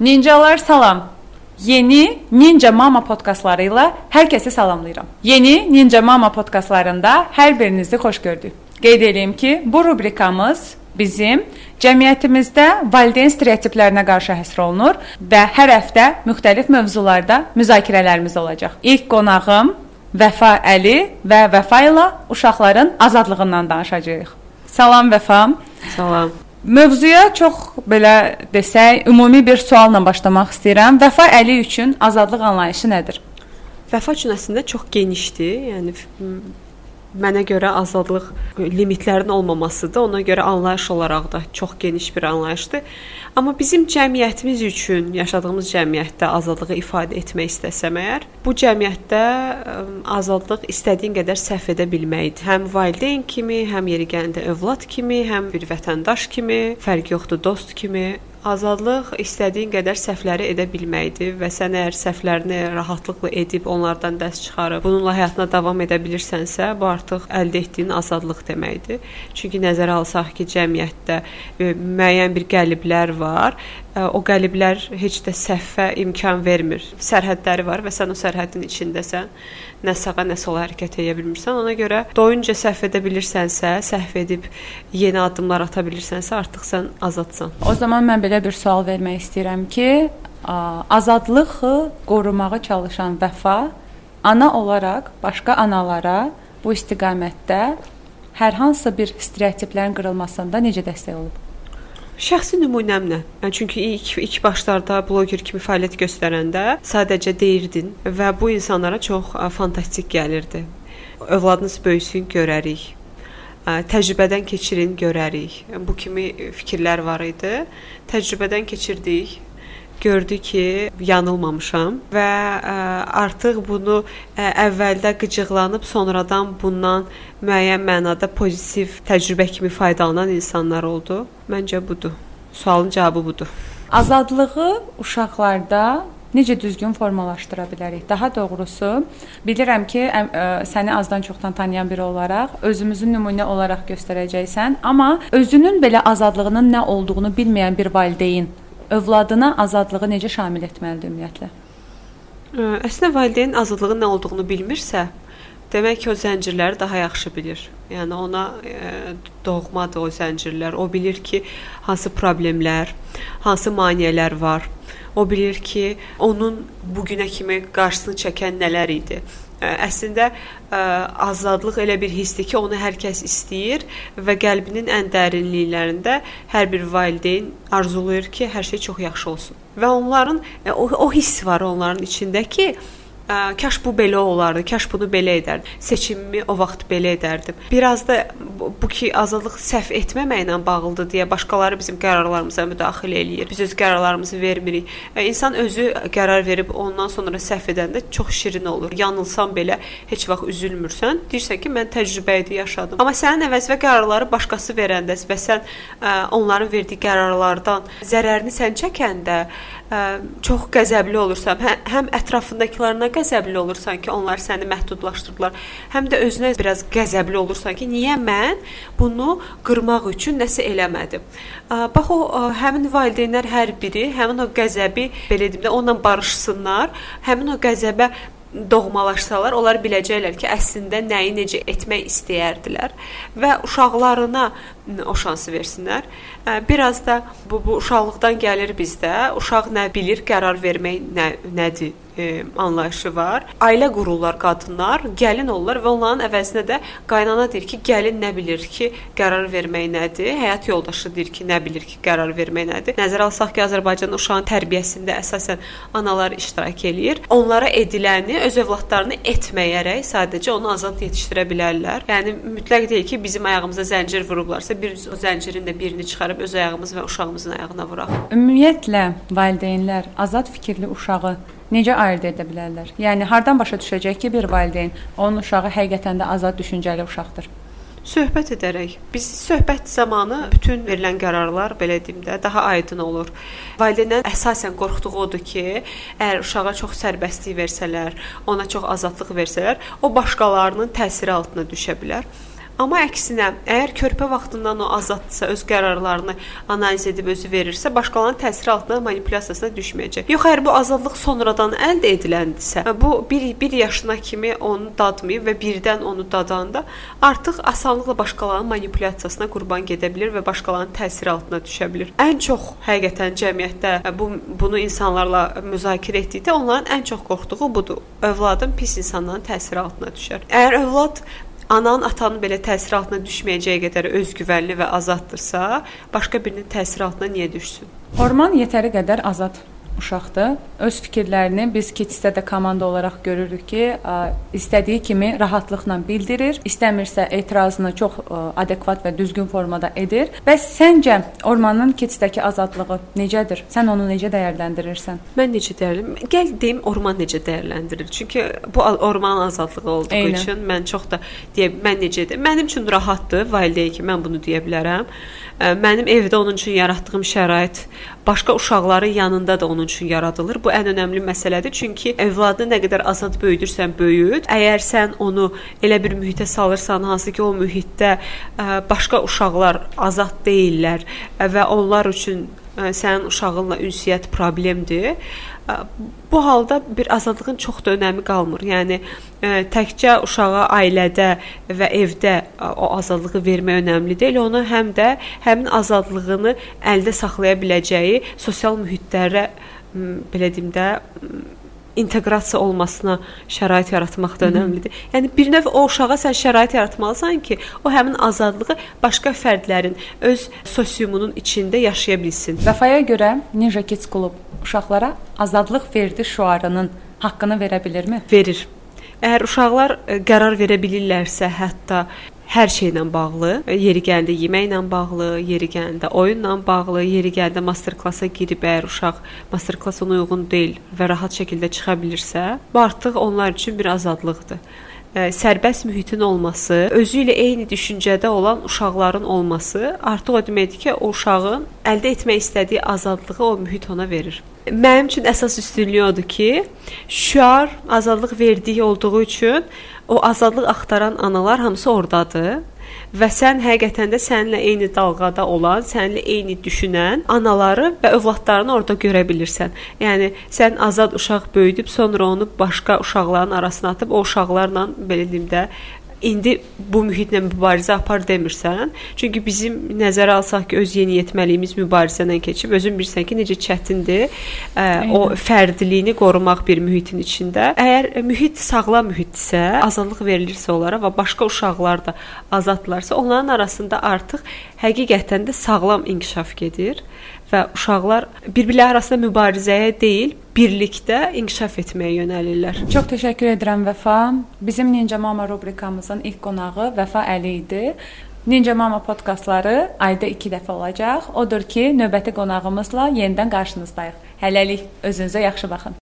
Ninjalar salam. Yeni Ninja Mama podkastları ilə hər kəsi salamlayıram. Yeni Ninja Mama podkastlarında hər birinizi xoş gördük. Qeyd edeyim ki, bu rubrikamız bizim cəmiyyətimizdə valideyn stereotiplərinə qarşı həsr olunur və hər həftə müxtəlif mövzularda müzakirələrimiz olacaq. İlk qonağım Vəfa Əli və Vəfa ilə uşaqların azadlığından danışacağıq. Salam Vəfa. Salam. Mövzuya çox belə desək, ümumi bir sualla başlamaq istəyirəm. Vəfa Əli üçün azadlıq anlayışı nədir? Vəfa üçün əslində çox genişdir. Yəni mənə görə azadlıq limitlərinin olmamasıdır. Ona görə anlayış olaraq da çox geniş bir anlayışdır. Amma bizim cəmiyyətimiz üçün, yaşadığımız cəmiyyətdə azadlığı ifadə etmək istəsəm əgər, bu cəmiyyətdə azadlıq istədiyin qədər səhv edə bilməkdir. Həm valideyn kimi, həm yeri gələndə övlad kimi, həm bir vətəndaş kimi, fərq yoxdur, dost kimi Azadlıq istədiyin qədər səhvləri edə bilməkdir və sən əgər səhvlərini rahatlıqla edib onlardan dərs çıxarıb bununla həyatına davam edə bilirsənsə, bu artıq əldə etdiyin azadlıq deməkdir. Çünki nəzərə alsaq ki, cəmiyyətdə e, müəyyən bir qəliblər var o qəliblər heç də səhvə imkan vermir. Sərhədləri var və sən o sərhədin içindəsən. Nə sağa, nə sola hərəkət edə bilmirsən. Ona görə doyunca səhv edə bilirsənsə, səhv edib yeni addımlar ata bilirsənsə, artıq sən azadsan. O zaman mən belə bir sual vermək istəyirəm ki, azadlığı qorumağa çalışan Vəfa ana olaraq başqa analara bu istiqamətdə hər hansı bir stereotiplərin qırılmasında necə dəstək olub? Şəxsi nümunəmlə. Yəni çünki ilk ilk başlarda bloger kimi fəaliyyət göstərəndə sadəcə deyirdin və bu insanlara çox fantastik gəlirdi. Övladınız böyüsün, görərik. Təcrübədən keçirin, görərik. Bu kimi fikirlər var idi. Təcrübədən keçirdik, gördü ki, yanılmamışam və ə, artıq bunu ə, əvvəldə qıcıqlanıb sonradan bundan müəyyən mənada pozitiv təcrübə kimi faydalanan insanlar oldu. Məncə budur. Sualın cavabı budur. Azadlığı uşaqlarda necə düzgün formalaşdıra bilərik? Daha doğrusu, bilirəm ki, ə, ə, səni azdan çoxdan tanıyan biri olaraq özümüzün nümunə olaraq göstərəcəksən, amma özünün belə azadlığının nə olduğunu bilməyən bir valideyn övladına azadlığı necə şamil etməlidir ümumiyyətlə? Əslində valideyn azadlığın nə olduğunu bilmirsə, demək ki, o zəncirləri daha yaxşı bilir. Yəni ona e, doğmadır o zəncirlər. O bilir ki, hansı problemlər, hansı maneələr var. O bilir ki, onun bu günə kimi qarşısını çəkən nələr idi əslində ə, azadlıq elə bir hissdir ki, onu hər kəs istəyir və qəlbinin ən dərinliklərində hər bir valideyn arzulayır ki, hər şey çox yaxşı olsun. Və onların o, o hiss var onların içində ki, ə, kaş bu belə olardı, kaş bunu belə edərdim. Seçimimi o vaxt belə edərdim. Biraz da bu, ki azadlıq səhv etməməklə bağlıdır deyə başqaları bizim qərarlarımıza müdaxilə eləyir. Biz öz qərarlarımızı vermirik. Və insan özü qərar verib ondan sonra səhv edəndə çox şirin olur. Yanılsan belə heç vaxt üzülmürsən. Deyirsən ki, mən təcrübə idi yaşadım. Amma sənin əvəzvə qərarları başqası verəndə və sən ə, onların verdiyi qərarlardan zərərini sən çəkəndə ə, çox qəzəbli olursan, hə, həm ətrafındakılarına qəzəbli olursan ki, onlar səni məhdudlaşdırdılar, həm də özünə biraz qəzəbli olursan ki, niyə mən bunu qırmaq üçün nəsə eləmədim. Bax o həmin valideynlər hər biri həmin o qəzəbi belə deyim də onunla barışsınlar, həmin o qəzəbə doğmalaşsalar, onlar biləcəklər ki, əslində nəyi necə etmək istəyərdilər və uşaqlarına o şansı versinlər. Biraz da bu, bu uşaqlıqdan gəlir bizdə. Uşaq nə bilir, qərar vermək nə nədir? E, anlayışı var. Ailə qururlar qadınlar, gəlin olurlar və onların əvəzinə də qaynana deyir ki, gəlin nə bilir ki, qərar vermək nədir? Həyat yoldaşı deyir ki, nə bilir ki, qərar vermək nədir? Nəzərə alsaq ki, Azərbaycan uşağın tərbiyəsində əsasən analar iştirak eləyir. Onlara ediləni öz övladlarını etməyərək sadəcə onu azad yetişdirə bilərlər. Yəni mütləq deyil ki, bizim ayağımıza zəncir vurublarsa, biz o zəncirin də birini çıxarıb öz ayağımız və uşağımızın ayağına vuraq. Ümumiyyətlə valideynlər azad fikirli uşağı necə ayırd edə bilərlər? Yəni hardan başa düşəcək ki, bir valideyn onun uşağı həqiqətən də azad düşüncəli uşaqdır? söhbət edərək. Biz söhbət zamanı bütün verilən qərarlar belə deyim də daha aydın olur. Valideynlərin əsasən qorxduğu odur ki, əgər uşağa çox sərbəstlik versələr, ona çox azadlıq versələr, o başqalarının təsiri altına düşə bilər. Amma əksinə, əgər körpə vaxtından o azaddısa, öz qərarlarını analiz edib özü verirsə, başqalarının təsiri altında manipulyasiyasına düşməyəcək. Yox, əgər bu azadlıq sonradan əldə ediləndirsə, bu 1 1 yaşına kimi onu dadmayıb və birdən onu dadanda artıq asanlıqla başqalarının manipulyasiyasına qurban gedə bilər və başqalarının təsiri altına düşə bilər. Ən çox həqiqətən cəmiyyətdə bu bunu insanlarla müzakirə etdikdə onların ən çox qorxduğu budur. Övladın pis insanların təsiri altına düşər. Əgər övlad ananın, atanın belə təsir altına düşməyəcəyi qədər özgüvənli və azaddırsa, başqa birinin təsiri altına niyə düşsün? Orman yetəri qədər azad uşaqdır. Öz fikirlərini biz keçiddə də komanda olaraq görürük ki, istədiyi kimi rahatlıqla bildirir, istəmirsə etirazını çox adekvat və düzgün formada edir. Bəs səncə ormanın keçiddəki azadlığı necədir? Sən onu necə dəyərləndirirsən? Mən necə dəyərləndirirəm? Gəl deyim orman necə dəyərləndirir? Çünki bu ormanın azadlığı olduğu Eynən. üçün mən çox da deyə mən necədir? Mənim üçün rahatdır valideyn ki, mən bunu deyə bilərəm. Mənim evdə onun üçün yaratdığım şərait başqa uşaqların yanında da onun üçün yaradılır. Bu ən önəmli məsələdir. Çünki övladını nə qədər azad böyüdürsən, böyüt. Əgər sən onu elə bir mühitə salırsan, hansı ki, o mühitdə başqa uşaqlar azad deyillər və onlar üçün sənin uşağınla ünsiyyət problemdir bu halda bir azadlığın çox da önəmi qalmır. Yəni təkcə uşağa ailədə və evdə o azadlığı vermək önəmli deyil, onu həm də həmin azadlığını əldə saxlaya biləcəyi sosial mühitlərə belə deyim də inteqrasiya olmasına şərait yaratmaq da önəmlidir. Yəni bir növ o uşağa sən şərait yaratmalısan ki, o həmin azadlığı başqa fərdlərin öz sosiumunun içində yaşaya bilsin. Vəfaya görə Ninja Kids Club uşaqlara azadlıq verdi şüarının haqqını verə bilirmi? Verir. Əgər uşaqlar e, qərar verə bilirlərsə, hətta hər şeylə bağlı, yeri gəldi yeməklə bağlı, yeri gəldi oyunla bağlı, yeri gəldi master-klassa girib əgər uşaq master-klassa uyğun deyil və rahat şəkildə çıxa bilirsə, bu artıq onlar üçün bir azadlıqdır sərbəst mühitin olması, özü ilə eyni düşüncədə olan uşaqların olması artıq o deməkdir ki, o uşağın əldə etmək istədiyi azadlığı o mühit ona verir. Mənim üçün əsas üstünlüyü odur ki, şüar azadlıq verdiyi olduğu üçün o azadlıq axtaran analar hamısı ordadır və sən həqiqətən də səninlə eyni dalğada olan, səninlə eyni düşünən anaları və övladlarını orada görə bilirsən. Yəni sən azad uşaq böyüdüb sonra onu başqa uşaqların arasına atıb o uşaqlarla belə deyim də indi bu mühitlə mübarizə apar demirsən. Çünki bizim nəzərə alsaq ki, öz yeniyetməliyimiz mübarizədən keçib, özün bilirsən ki, necə çətindir ə, Aynen. o fərdliyini qorumaq bir mühitin içində. Əgər mühit sağlam mühitdirsə, azadlıq verilirsə onlara və başqa uşaqlar da azadlarsa, onların arasında artıq həqiqətən də sağlam inkişaf gedir və uşaqlar bir-birləri arasında mübarizəyə deyil, birlikdə inkişaf etməyə yönəlirlər. Çox təşəkkür edirəm Vəfa. Bizim Ninja Mama rubrikamızın ilk qonağı Vəfa Əli idi. Ninja Mama podkastları ayda 2 dəfə olacaq. Odur ki, növbəti qonağımızla yenidən qarşınızdayıq. Hələlik özünüzə yaxşı baxın.